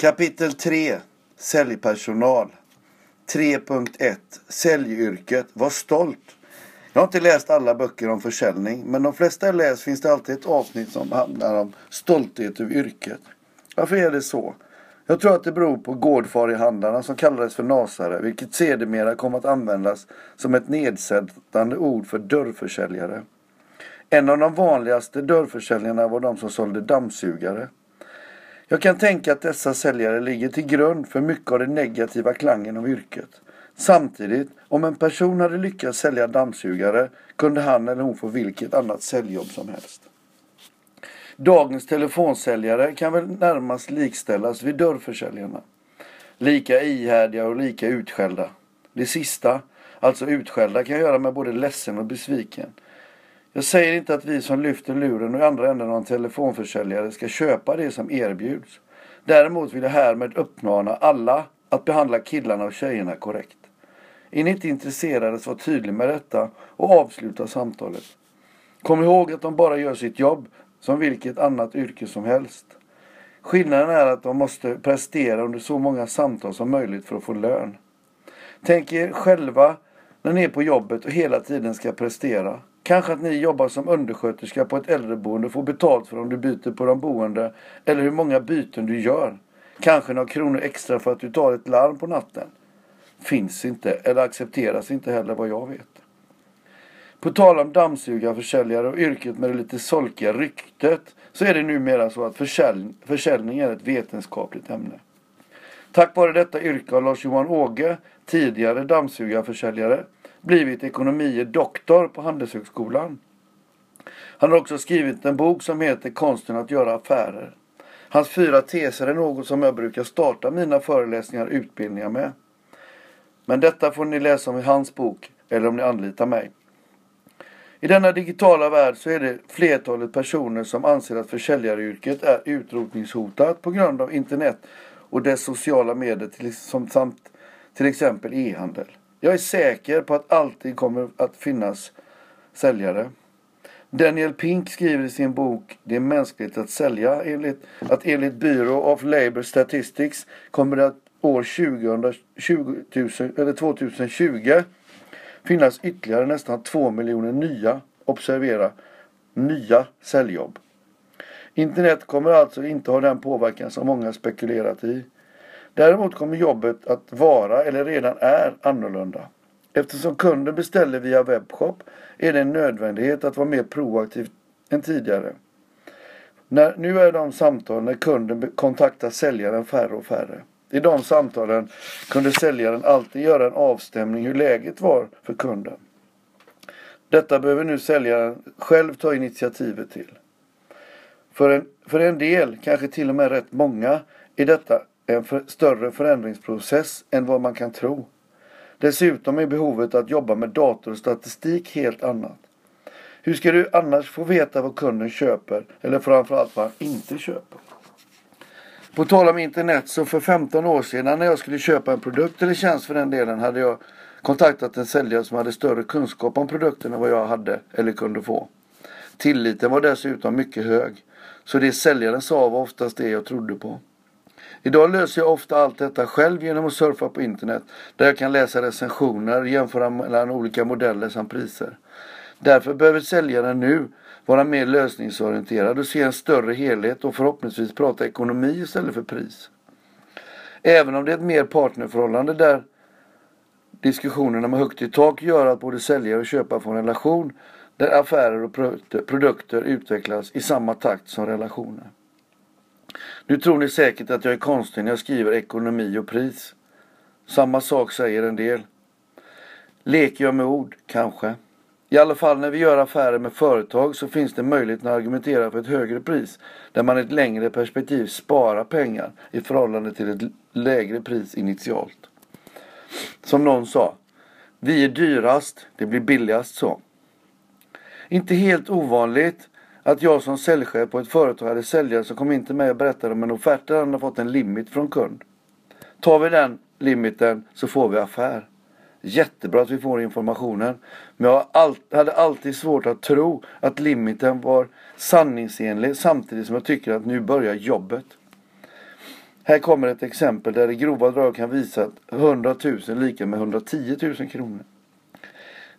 Kapitel 3 Säljpersonal 3.1 Säljyrket Var stolt. Jag har inte läst alla böcker om försäljning men de flesta jag läst finns det alltid ett avsnitt som handlar om stolthet över yrket. Varför är det så? Jag tror att det beror på gårdfarihandlarna som kallades för nasare vilket sedermera kom att användas som ett nedsättande ord för dörrförsäljare. En av de vanligaste dörrförsäljarna var de som sålde dammsugare. Jag kan tänka att dessa säljare ligger till grund för mycket av den negativa klangen av yrket. Samtidigt, om en person hade lyckats sälja dammsugare kunde han eller hon få vilket annat säljjobb som helst. Dagens telefonsäljare kan väl närmast likställas vid dörrförsäljarna. Lika ihärdiga och lika utskällda. Det sista, alltså utskällda, kan göra mig både ledsen och besviken. Jag säger inte att vi som lyfter luren och i andra änden av en telefonförsäljare ska köpa det som erbjuds. Däremot vill jag härmed uppmana alla att behandla killarna och tjejerna korrekt. Är ni inte intresserade så var tydlig med detta och avsluta samtalet. Kom ihåg att de bara gör sitt jobb som vilket annat yrke som helst. Skillnaden är att de måste prestera under så många samtal som möjligt för att få lön. Tänk er själva när ni är på jobbet och hela tiden ska prestera. Kanske att ni jobbar som undersköterska på ett äldreboende och får betalt för om du byter på de boende eller hur många byten du gör. Kanske några kronor extra för att du tar ett larm på natten. Finns inte eller accepteras inte heller vad jag vet. På tal om dammsugarförsäljare och yrket med det lite solkiga ryktet så är det numera så att försäljning, försäljning är ett vetenskapligt ämne. Tack vare detta yrke har Lars-Johan Åge, tidigare dammsugarförsäljare, blivit ekonomie doktor på Handelshögskolan. Han har också skrivit en bok som heter Konsten att göra affärer. Hans fyra teser är något som jag brukar starta mina föreläsningar och utbildningar med. Men detta får ni läsa om i hans bok eller om ni anlitar mig. I denna digitala värld så är det flertalet personer som anser att försäljaryrket är utrotningshotat på grund av internet och dess sociala medier till, som, samt till exempel e-handel. Jag är säker på att alltid kommer att finnas säljare. Daniel Pink skriver i sin bok Det är mänskligt att sälja enligt, att enligt Bureau of Labour Statistics kommer det att år 20, eller 2020 finnas ytterligare nästan två miljoner nya, observera, nya säljjobb. Internet kommer alltså inte ha den påverkan som många spekulerat i. Däremot kommer jobbet att vara, eller redan är, annorlunda. Eftersom kunden beställer via webbshop är det en nödvändighet att vara mer proaktiv än tidigare. När, nu är de samtal när kunden kontaktar säljaren färre och färre. I de samtalen kunde säljaren alltid göra en avstämning hur läget var för kunden. Detta behöver nu säljaren själv ta initiativet till. För en, för en del, kanske till och med rätt många, är detta en för, större förändringsprocess än vad man kan tro. Dessutom är behovet att jobba med dator och statistik helt annat. Hur ska du annars få veta vad kunden köper eller framförallt vad han inte köper? På tal om internet så för 15 år sedan när jag skulle köpa en produkt eller tjänst för den delen hade jag kontaktat en säljare som hade större kunskap om produkten än vad jag hade eller kunde få. Tilliten var dessutom mycket hög. Så det säljaren sa var oftast det jag trodde på. Idag löser jag ofta allt detta själv genom att surfa på internet där jag kan läsa recensioner, jämföra mellan olika modeller samt priser. Därför behöver säljaren nu vara mer lösningsorienterad och se en större helhet och förhoppningsvis prata ekonomi istället för pris. Även om det är ett mer partnerförhållande där diskussionerna med högt i tak gör att både säljare och köpare får en relation där affärer och produkter utvecklas i samma takt som relationer. Nu tror ni säkert att jag är konstig när jag skriver ekonomi och pris. Samma sak säger en del. Leker jag med ord? Kanske. I alla fall när vi gör affärer med företag så finns det möjlighet att argumentera för ett högre pris där man i ett längre perspektiv sparar pengar i förhållande till ett lägre pris initialt. Som någon sa, vi är dyrast, det blir billigast så. Inte helt ovanligt att jag som säljchef på ett företag hade säljare som kom in till mig och berättade om en offert där han hade fått en limit från kund. Tar vi den limiten så får vi affär. Jättebra att vi får informationen. Men jag hade alltid svårt att tro att limiten var sanningsenlig samtidigt som jag tycker att nu börjar jobbet. Här kommer ett exempel där det grova drag kan visa att 100 000 lika med 110 000 kronor.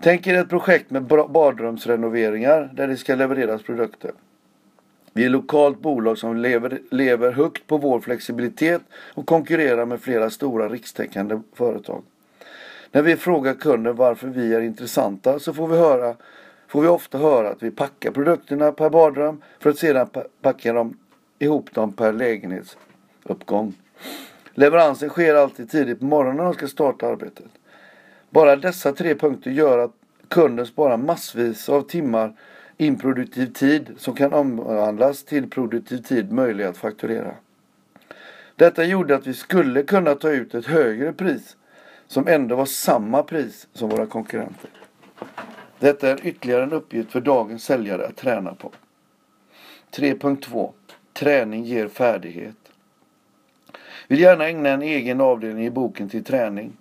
Tänk er ett projekt med badrumsrenoveringar där det ska levereras produkter. Vi är ett lokalt bolag som lever, lever högt på vår flexibilitet och konkurrerar med flera stora rikstäckande företag. När vi frågar kunden varför vi är intressanta så får vi, höra, får vi ofta höra att vi packar produkterna per badrum för att sedan packa dem, ihop dem per lägenhetsuppgång. Leveransen sker alltid tidigt på morgonen och ska starta arbetet. Bara dessa tre punkter gör att kunden sparar massvis av timmar improduktiv tid som kan omvandlas till produktiv tid möjlig att fakturera. Detta gjorde att vi skulle kunna ta ut ett högre pris som ändå var samma pris som våra konkurrenter. Detta är ytterligare en uppgift för dagens säljare att träna på. 3.2 Träning ger färdighet. Vill gärna ägna en egen avdelning i boken till träning.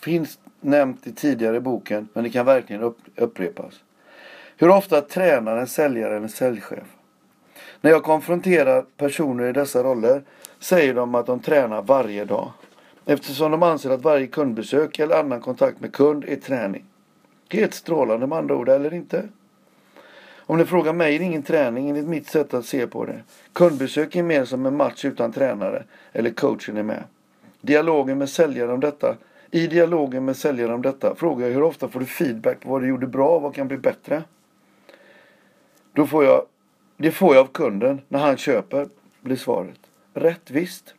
Finns nämnt i tidigare boken men det kan verkligen upprepas. Hur ofta tränar en säljare en säljchef? När jag konfronterar personer i dessa roller säger de att de tränar varje dag. Eftersom de anser att varje kundbesök eller annan kontakt med kund är träning. Helt strålande med andra ord, eller inte? Om ni frågar mig är det ingen träning enligt mitt sätt att se på det. Kundbesök är mer som en match utan tränare eller coachen är med. Dialogen med säljaren om detta i dialogen med säljaren om detta frågar jag hur ofta får du feedback på vad du gjorde bra och vad kan bli bättre? Då får jag, det får jag av kunden när han köper, blir svaret. Rätt visst.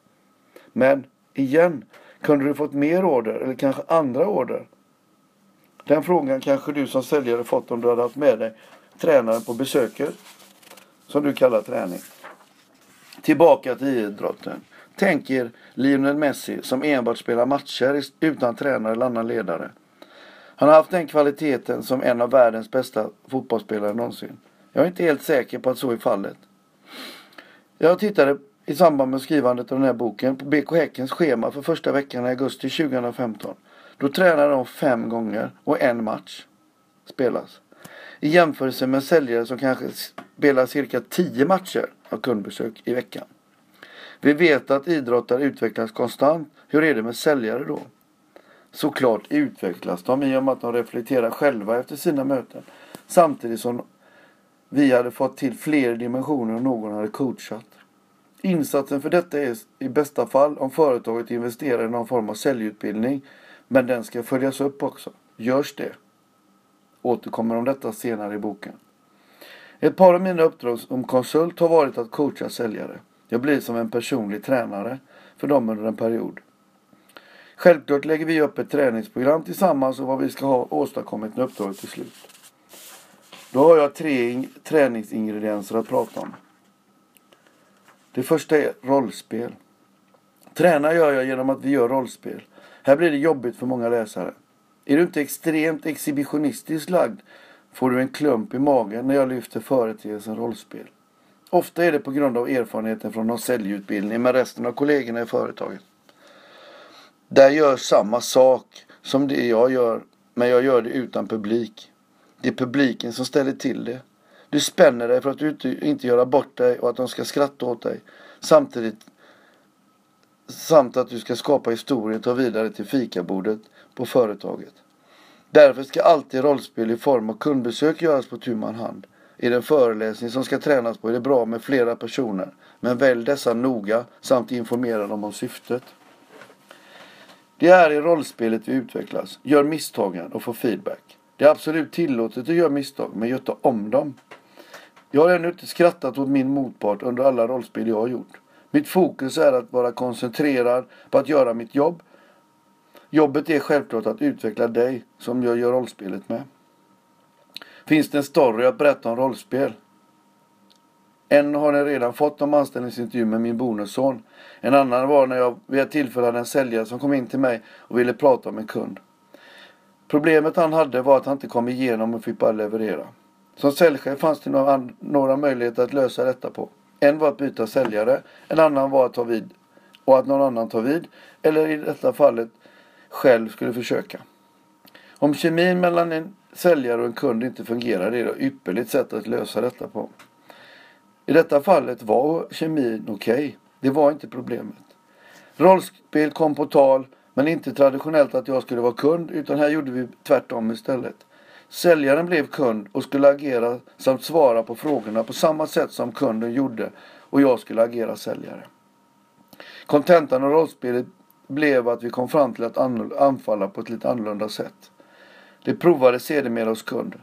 Men igen, kunde du fått mer order eller kanske andra order? Den frågan kanske du som säljare fått om du hade haft med dig tränaren på besöket. Som du kallar träning. Tillbaka till idrotten. Tänk er Lionel Messi som enbart spelar matcher utan tränare eller annan ledare. Han har haft den kvaliteten som en av världens bästa fotbollsspelare någonsin. Jag är inte helt säker på att så är fallet. Jag tittade i samband med skrivandet av den här boken på BK Häckens schema för första veckan i augusti 2015. Då tränade de fem gånger och en match spelas. I jämförelse med säljare som kanske spelar cirka tio matcher av kundbesök i veckan. Vi vet att idrottare utvecklas konstant. Hur är det med säljare då? Såklart utvecklas de i och med att de reflekterar själva efter sina möten. Samtidigt som vi hade fått till fler dimensioner om någon hade coachat. Insatsen för detta är i bästa fall om företaget investerar i någon form av säljutbildning. Men den ska följas upp också. Görs det? Återkommer om detta senare i boken. Ett par av mina uppdrag som konsult har varit att coacha säljare. Jag blir som en personlig tränare för dem under en period. Självklart lägger vi upp ett träningsprogram tillsammans och vad vi ska ha åstadkommit med uppdraget till slut. Då har jag tre träningsingredienser att prata om. Det första är rollspel. Träna gör jag genom att vi gör rollspel. Här blir det jobbigt för många läsare. Är du inte extremt exhibitionistiskt lagd får du en klump i magen när jag lyfter företeelsen rollspel. Ofta är det på grund av erfarenheten från någon säljutbildning med resten av kollegorna i företaget. Där gör samma sak som det jag gör, men jag gör det utan publik. Det är publiken som ställer till det. Du spänner dig för att du inte göra bort dig och att de ska skratta åt dig. Samtidigt samt att du ska skapa historien och ta vidare till fikabordet på företaget. Därför ska alltid rollspel i form av kundbesök göras på tu man i den föreläsning som ska tränas på är det bra med flera personer. Men välj dessa noga samt informera dem om syftet. Det är i rollspelet vi utvecklas. Gör misstagen och får feedback. Det är absolut tillåtet att göra misstag, men gör inte om dem. Jag har ännu inte skrattat åt min motpart under alla rollspel jag har gjort. Mitt fokus är att vara koncentrerad på att göra mitt jobb. Jobbet är självklart att utveckla dig som jag gör rollspelet med. Finns det en story att berätta om rollspel? En har ni redan fått om anställningsintervju med min bonusson. En annan var när jag vid ett tillfälle hade en säljare som kom in till mig och ville prata om en kund. Problemet han hade var att han inte kom igenom och fick bara leverera. Som säljchef fanns det några, några möjligheter att lösa detta på. En var att byta säljare, en annan var att ta vid och att någon annan tar vid. Eller i detta fallet själv skulle försöka. Om kemin mellan en säljare och en kund inte fungerar det är ett ypperligt sätt att lösa detta på. I detta fallet var kemin okej. Okay. Det var inte problemet. Rollspel kom på tal, men inte traditionellt att jag skulle vara kund, utan här gjorde vi tvärtom istället. Säljaren blev kund och skulle agera samt svara på frågorna på samma sätt som kunden gjorde och jag skulle agera säljare. Kontentan av rollspelet blev att vi kom fram till att anfalla på ett lite annorlunda sätt. Det provades sedermera hos kund.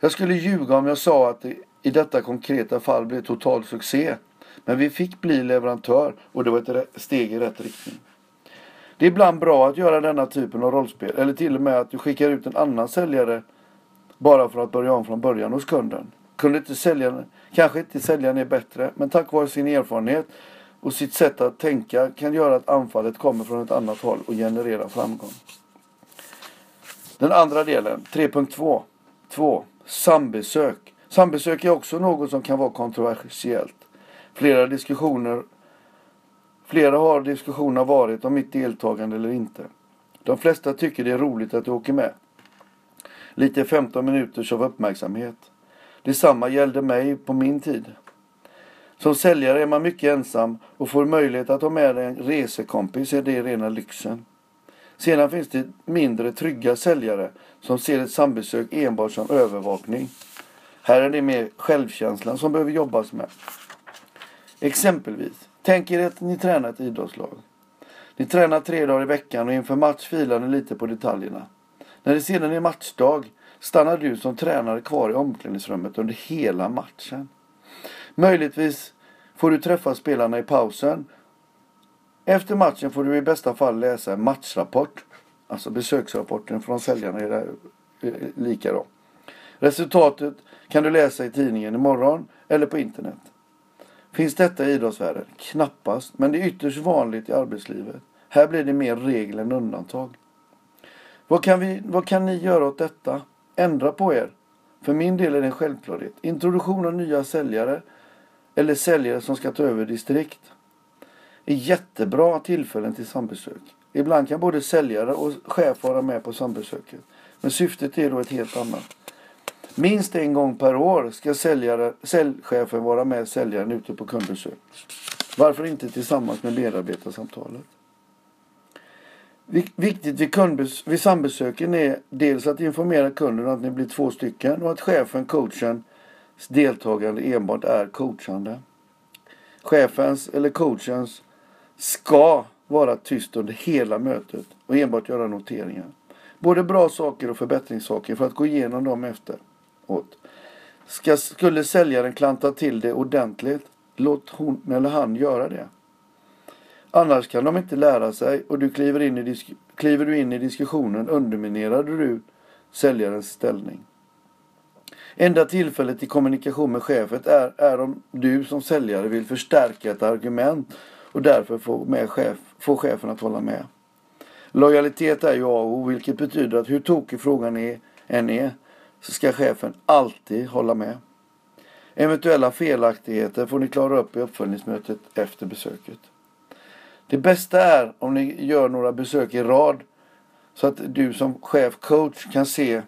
Jag skulle ljuga om jag sa att det i detta konkreta fall blev total succé. Men vi fick bli leverantör och det var ett steg i rätt riktning. Det är ibland bra att göra denna typen av rollspel eller till och med att du skickar ut en annan säljare bara för att börja om från början hos kunden. Kunde inte säljaren, kanske inte säljaren är bättre, men tack vare sin erfarenhet och sitt sätt att tänka kan göra att anfallet kommer från ett annat håll och genererar framgång. Den andra delen, 3.2. 2. Sambesök. Sambesök är också något som kan vara kontroversiellt. Flera diskussioner Flera har diskussioner varit om mitt deltagande eller inte. De flesta tycker det är roligt att du åker med. Lite 15 minuters av uppmärksamhet. Detsamma gällde mig på min tid. Som säljare är man mycket ensam och får möjlighet att ha med en resekompis är det rena lyxen. Sedan finns det mindre trygga säljare som ser ett sambesök enbart som övervakning. Här är det mer självkänslan som behöver jobbas med. Exempelvis, tänk er att ni tränar ett idrottslag. Ni tränar tre dagar i veckan och inför match filar ni lite på detaljerna. När det sedan är matchdag stannar du som tränare kvar i omklädningsrummet under hela matchen. Möjligtvis får du träffa spelarna i pausen. Efter matchen får du i bästa fall läsa en matchrapport. Alltså besöksrapporten från säljarna är där, lika då. Resultatet kan du läsa i tidningen imorgon eller på internet. Finns detta i idrottsvärlden? Knappast, men det är ytterst vanligt i arbetslivet. Här blir det mer regel än undantag. Vad kan, vi, vad kan ni göra åt detta? Ändra på er. För min del är det en självklarhet. Introduktion av nya säljare eller säljare som ska ta över distrikt är jättebra tillfällen till sambesök. Ibland kan både säljare och chef vara med på sambesöket. Men syftet är då ett helt annat. Minst en gång per år ska säljare, säljchefen vara med säljaren ute på kundbesök. Varför inte tillsammans med medarbetarsamtalet? Viktigt vid, kundbes vid sambesöken är dels att informera kunden att ni blir två stycken och att chefen, coachens deltagande enbart är coachande. Chefens eller coachens ska vara tyst under hela mötet och enbart göra noteringar. Både bra saker och förbättringssaker för att gå igenom dem efteråt. Ska, skulle säljaren klanta till det ordentligt, låt hon eller han göra det. Annars kan de inte lära sig och du kliver, in i kliver du in i diskussionen underminerar du säljarens ställning. Enda tillfället till kommunikation med chefen är, är om du som säljare vill förstärka ett argument och därför få, med chef, få chefen att hålla med. Lojalitet är ju A och O, vilket betyder att hur tokig frågan är, än är så ska chefen alltid hålla med. Eventuella felaktigheter får ni klara upp i uppföljningsmötet efter besöket. Det bästa är om ni gör några besök i rad så att du som chef coach kan se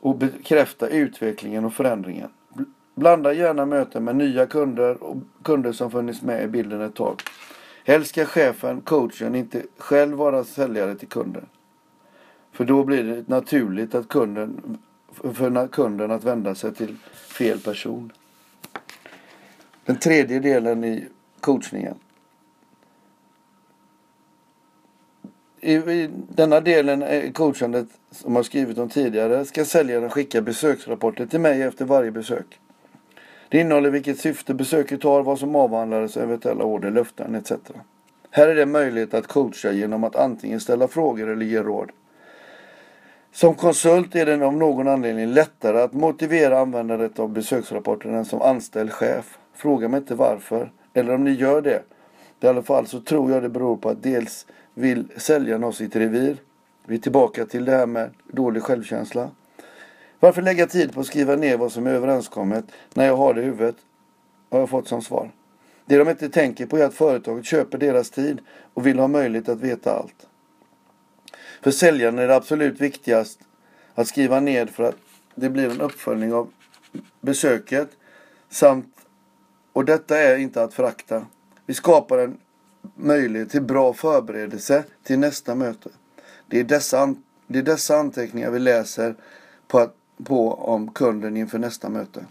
och bekräfta utvecklingen och förändringen. Blanda gärna möten med nya kunder och kunder som funnits med i bilden ett tag. Helst ska chefen, coachen, inte själv vara säljare till kunden. För då blir det naturligt att kunden, för kunden att vända sig till fel person. Den tredje delen i coachningen. I, denna delen i coachandet som jag skrivit om tidigare ska säljaren skicka besöksrapporter till mig efter varje besök. Det innehåller vilket syfte besöket har, vad som avhandlades, eventuella order, löften etc. Här är det möjligt att coacha genom att antingen ställa frågor eller ge råd. Som konsult är det av någon anledning lättare att motivera användandet av besöksrapporten än som anställd chef. Fråga mig inte varför, eller om ni gör det. I alla fall så tror jag det beror på att dels vill säljaren ha sitt revir. Vi är tillbaka till det här med dålig självkänsla. Varför lägga tid på att skriva ner vad som är överenskommet när jag har det i huvudet? Har jag fått som svar. Det de inte tänker på är att företaget köper deras tid och vill ha möjlighet att veta allt. För säljaren är det absolut viktigast att skriva ner för att det blir en uppföljning av besöket samt och detta är inte att förakta. Vi skapar en möjlighet till bra förberedelse till nästa möte. Det är dessa, det är dessa anteckningar vi läser på, att- på om kunden inför nästa möte.